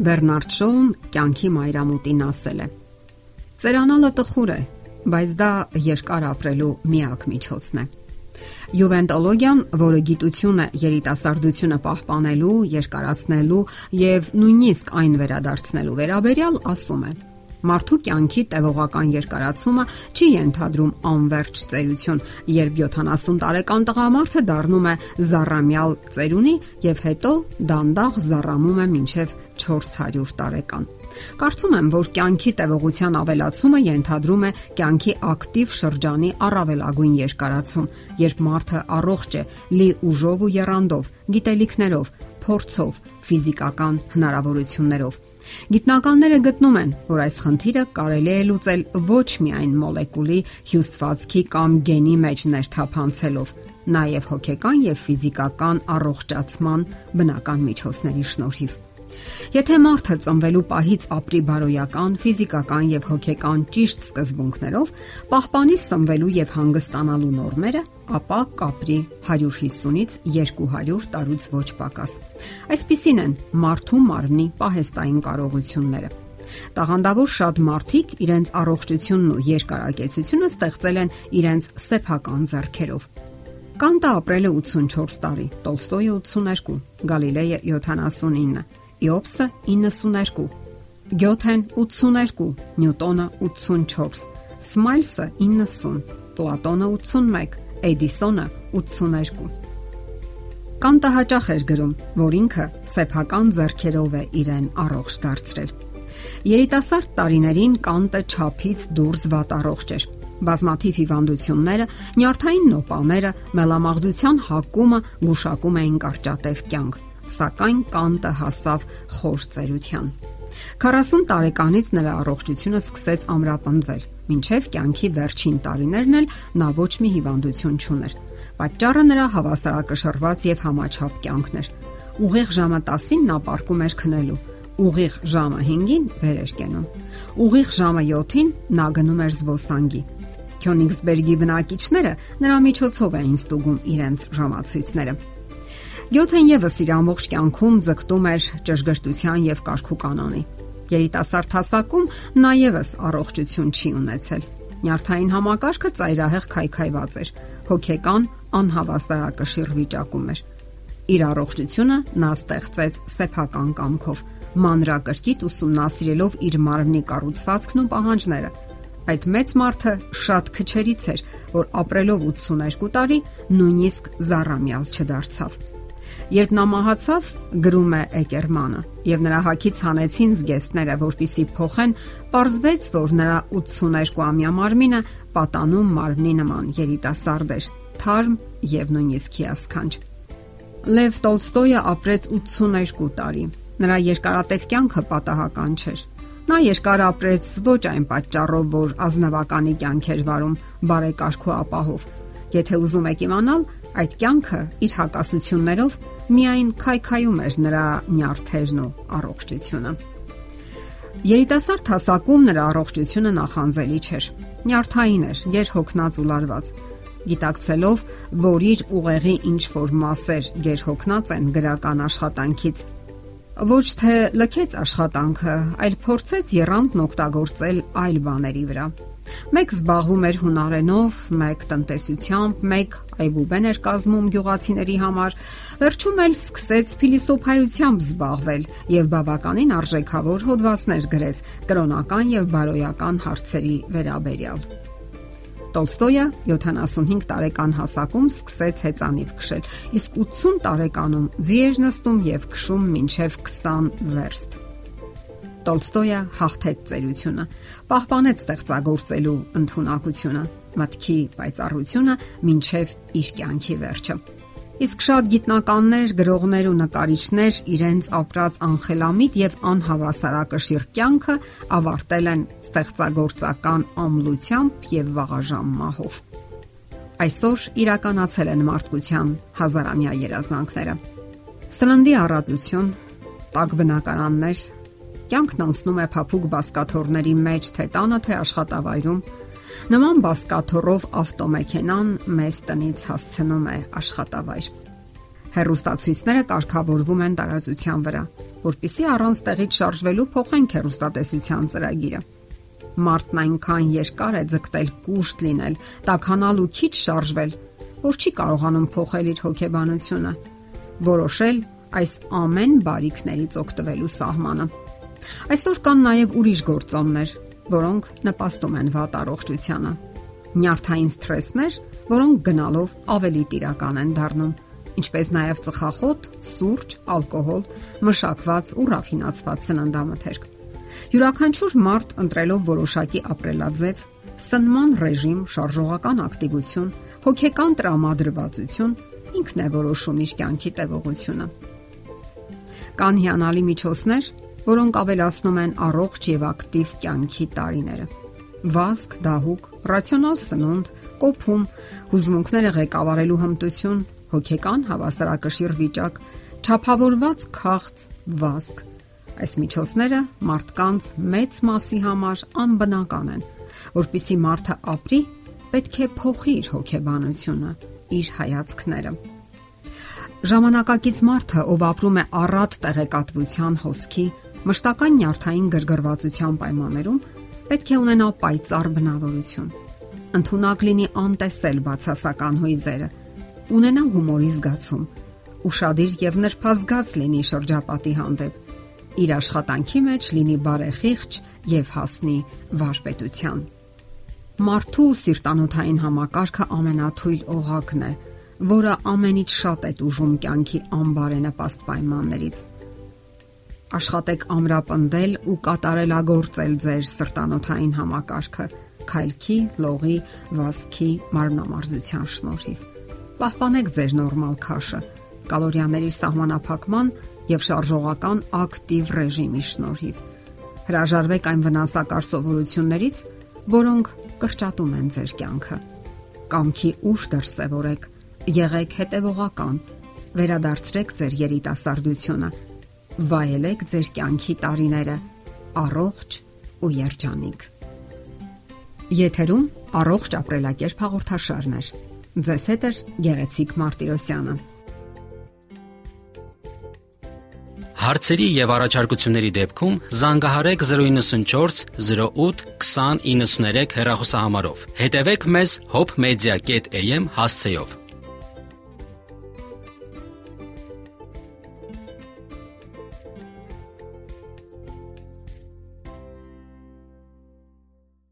Բեռնարդ Շոուն կյանքի մայրամուտին ասել է. Ծերանալը տխուր է, բայց դա երկար ապրելու միակ միջոցն է։ Յուվենտոլոգիան, որը գիտություն է երիտասարդությունը պահպանելու, երկարացնելու եւ նույնիսկ այն վերադարձնելու վերաբերյալ, ասում է. Մարդու կյանքի տևողական երկարացումը չի ենթադրում անverջ ծերություն, երբ 70 տարեկան տղամարդը դառնում է զառամյալ ծերունի եւ հետո դանդաղ զառամում է մինչեւ 400 տարեկան։ Կարծում եմ, որ կյանքի տևողության ավելացումը ենթադրում է կյանքի ակտիվ շրջանի առավելագույն երկարացում, երբ մարդը առողջ է, լի ուժով ու երանդով, գիտելիքներով, փորձով, ֆիզիկական հնարավորություններով։ Գիտնականները գտնում են, որ այս խնդիրը կարելի է լուծել ոչ միայն մոլեկուլի հյուսվածքի կամ գենի մեջ ներթափանցելով, նաև հոգեկան եւ ֆիզիկական առողջացման բնական միջոցների շնորհիվ։ Եթե մարդը ծնվելու պահից ապրի բարոյական, ֆիզիկական եւ հոգեկան ճիշտ սկզբունքներով, պահպանի սնվելու եւ հանգստանալու նորմերը, ապա կապրի 150-ից 200 տարուց ոչ պակաս։ Այսպիսին են մարդու մարմնի պահեստային կարողությունները։ Տաղանդավոր շատ մարդիկ իրենց առողջությունն ու երկարակեցությունը ստեղծել են իրենց սեփական ձեռքերով։ Կանտը ապրել է 84 տարի, Տոլստոյը 82, Գալիլեյը 79, Իոբսը 92, Գյոթեն 82, Նյուտոնը 84, Սմայլսը 90, Պլատոնը 81, Էդիսոնը 82։ Կանտը հաճախ էր գրում, որ ինքը սեփական зерքերով է իրեն առողջ դարձրել։ Երիտասարդ տարիներին կանտը ճափից դուրս վատ առողջ էր։ Բազմաթիվ հիվանդությունները, նյարդային նոպաները, մելամաղձության հակումը գուշակում էին կարճատև կյանք սակայն կանտը հասավ խոր ծերության։ 40 տարեկանից նրա առողջությունը սկսեց ամրապնդվել, մինչև կյանքի վերջին տարիներն էլ նա ոչ մի հիվանդություն չուներ։ Պատճառը նրա հավասարակշռված եւ համաչափ կյանքն էր։ Ուղիղ ժամը 10-ին նա պարկում էր քնելու, ուղիղ ժամը 5-ին վեր էր կենում։ Ուղիղ ժամը 7-ին նա գնում էր զբոսանքի։ Քյոնիգսբերգի բնակիչները նրա միջոցով էին ստուգում իրենց ժամացույցները։ Գյոթեն եւս իր ամբողջ կյանքում ձգտում էր ճշգրտության եւ կարգու կանոնի։ Երիտասարդ հասակում նա եւս առողջություն չի ունեցել։ Նյարդային համակարգը ծայրահեղ քայքայված էր, հոգեկան անհավասարակշիռ վիճակում էր։ Իր առողջությունը նա ստեղծեց սեփական կամքով, մանրակրկիտ ուսումնասիրելով իր մարմնի կառուցվածքն ու պահանջները։ Այդ մեծ մարդը շատ քչերից էր, որ ապրելով 82 տարի նույնիսկ զառամյալ չդարձավ։ Երբ նա մահացավ, գրում է Էկերմանը, եւ նրա հակից հանեցին զգեստները, որpիսի փոխեն, ողջվեց, որ նրա 82-ամյա մարմինը պատանում մարմնի նման երիտասարդ էր, թարմ եւ նույնիսկ հիասքանչ։ Լև Տոլստոյը ապրեց 82 տարի։ Նրա երկարատև կյանքը պատահական չէր։ Նա երկար ապրեց ոչ այն պատճառով, որ ազնվականի կյանք էր վարում բարեկարգ ու ապահով։ Եթե ուզում եք իմանալ, Այդ կյանքը իր հակասություններով միայն քայքայում էր նրա նյարդերն ու առողջությունը։ Երիտասարդ հասակում նրա առողջությունը նախանձելի չէր։ Նյարդային էր, երհոգնած ու լարված։ Գիտակցելով, որ իր ուղեղի ինչ որ մասեր գերհոգնած են գրական աշխատանքից, ոչ թե լքեց աշխատանքը, այլ փորձեց երանդն օգտագործել այլ բաների վրա։ Մեկ զբաղվում էր հունարենով, մեկ տնտեսությամբ, մեկ այբուբեն էր կազմում գյուղացիների համար, վերջում էլ սկսեց փիլիսոփայությամբ զբաղվել եւ բավականին արժեքավոր հոդվածներ գրեց կրոնական եւ բարոյական հարցերի վերաբերյալ։ Տոլստոյը 75 տարեկան հասակում սկսեց հեծանիվ քշել, իսկ 80 տարեկանում ձիեր նստում եւ քշում մինչև 20 վերստ։ Տոլստոյը հաղթեց ծերությունը, պահպանեց ստեղծագործելու ընտունակությունը, մտքի պայծառությունը մինչև իր կյանքի վերջը։ Իսկ շատ գիտնականներ, գրողներ ու նկարիչներ իրենց ապրած անխելամիտ եւ անհավասարակշիռ կյանքը ավարտել են ստեղծագործական ամլությամբ եւ վաղաժամ մահով։ Այսօր իրականացել են մարդկության հազարամյա երազանքները։ Սննդի առատություն, տաք բնակարաններ, Կյանքն անցնում է փափուկ բասկաթոռների մեջ, թե տանը, թե աշխատավայրում։ Նման բասկաթոռով ավտոմեքենան մեզ տնից հասցնում է աշխատավայր։ Հերոստացույցները կարգավորվում են տարածության վրա, որpիսի առանց տեղից շարժվելու փոխեն հերոստատեսության ծրագիրը։ Մարտն այնքան երկար է ձգտել կուշտ լինել, տականալ ու քիչ շարժվել, որ չի կարողանում փոխել իր հոգեբանությունը, որոշել այս ամեն բարիքներից օգտվելու սահմանը։ Այսօր կան նաև ուրիշ գործոններ, որոնք նպաստում են վատ առողջությանը։ Նյարդային սթրեսներ, որոնք գնալով ավելի տիրական են դառնում ինչպես նաև ծխախոտ, սուրճ, ալկոհոլ, մշակված ու ռաֆինացված սննդամթերք։ Յուրաքանչյուր մարդ ընտրելով որոշակի ապրելաձև, սնման ռեժիմ, շարժողական ակտիվություն, հոգեկան տրամադրվածություն ինքն է որոշում իր կյանքի տևողությունը։ Կան հիանալի միջոցներ, որոնք ավելացնում են առողջ եւ ակտիվ կյանքի տարիները։ Վազք, դահուկ, ռացիոնալ սնունդ, կոփում, հուզմունքները ղեկավարելու հմտություն, հոգեկան հավասարակշիռ վիճակ, ճափավորված քաղց վազք։ Այս միջոցները մարդկանց մեծ մասի համար անբնական են, որpիսի մարդը ապրի, պետք է փոխի իր հոգեբանությունը, իր հայացքները։ Ժամանակակից մարդը, ով ապրում է առատ տեղեկատվության հոսքի, Մշտական նյարդային գրգռվածության պայմաններում պետք է ունենա պայծառ բնավորություն։ Ընթունակ լինի անտեսել բացասական հույզերը, ունենա հումորի զգացում, ուրشادիր եւ նրբազգաց լինի շրջապատի հանդեպ։ Իր աշխատանքի մեջ լինի բարեխիղճ եւ հասնի վարպետության։ Մարդու սիրտանոթային համակարգը ամենաթույլ օղակն է, որը ամենից շատ է դժում կյանքի անբարենպաստ պայմաններից Աշխատեք ամրապնդել ու կատարելագործել ձեր սրտանոթային համակարգը. քայլքի, լողի, վազքի, մարմնամարզության շնորհիվ պահպանեք ձեր նորմալ քաշը, կալորիաների սահմանափակման եւ շարժողական ակտիվ ռեժիմի շնորհիվ։ Հրաժարվեք այն վնասակար սովորություններից, որոնք կրճատում են ձեր կյանքը։ Կամքի ուժ դրսևորեք, եղեք հետևողական, վերադարձրեք ձեր երիտասարդությունը, վայելեք ձեր կյանքի տարիները առողջ ու երջանիկ։ Եթերում առողջ ապրելակերպ հաղորդաշարներ։ Ձեզ հետ է Գեղեցիկ Մարտիրոսյանը։ Հարցերի եւ առաջարկությունների դեպքում զանգահարեք 094 08 2093 հեռախոսահամարով։ Հետևեք մեզ hopmedia.am հասցեով։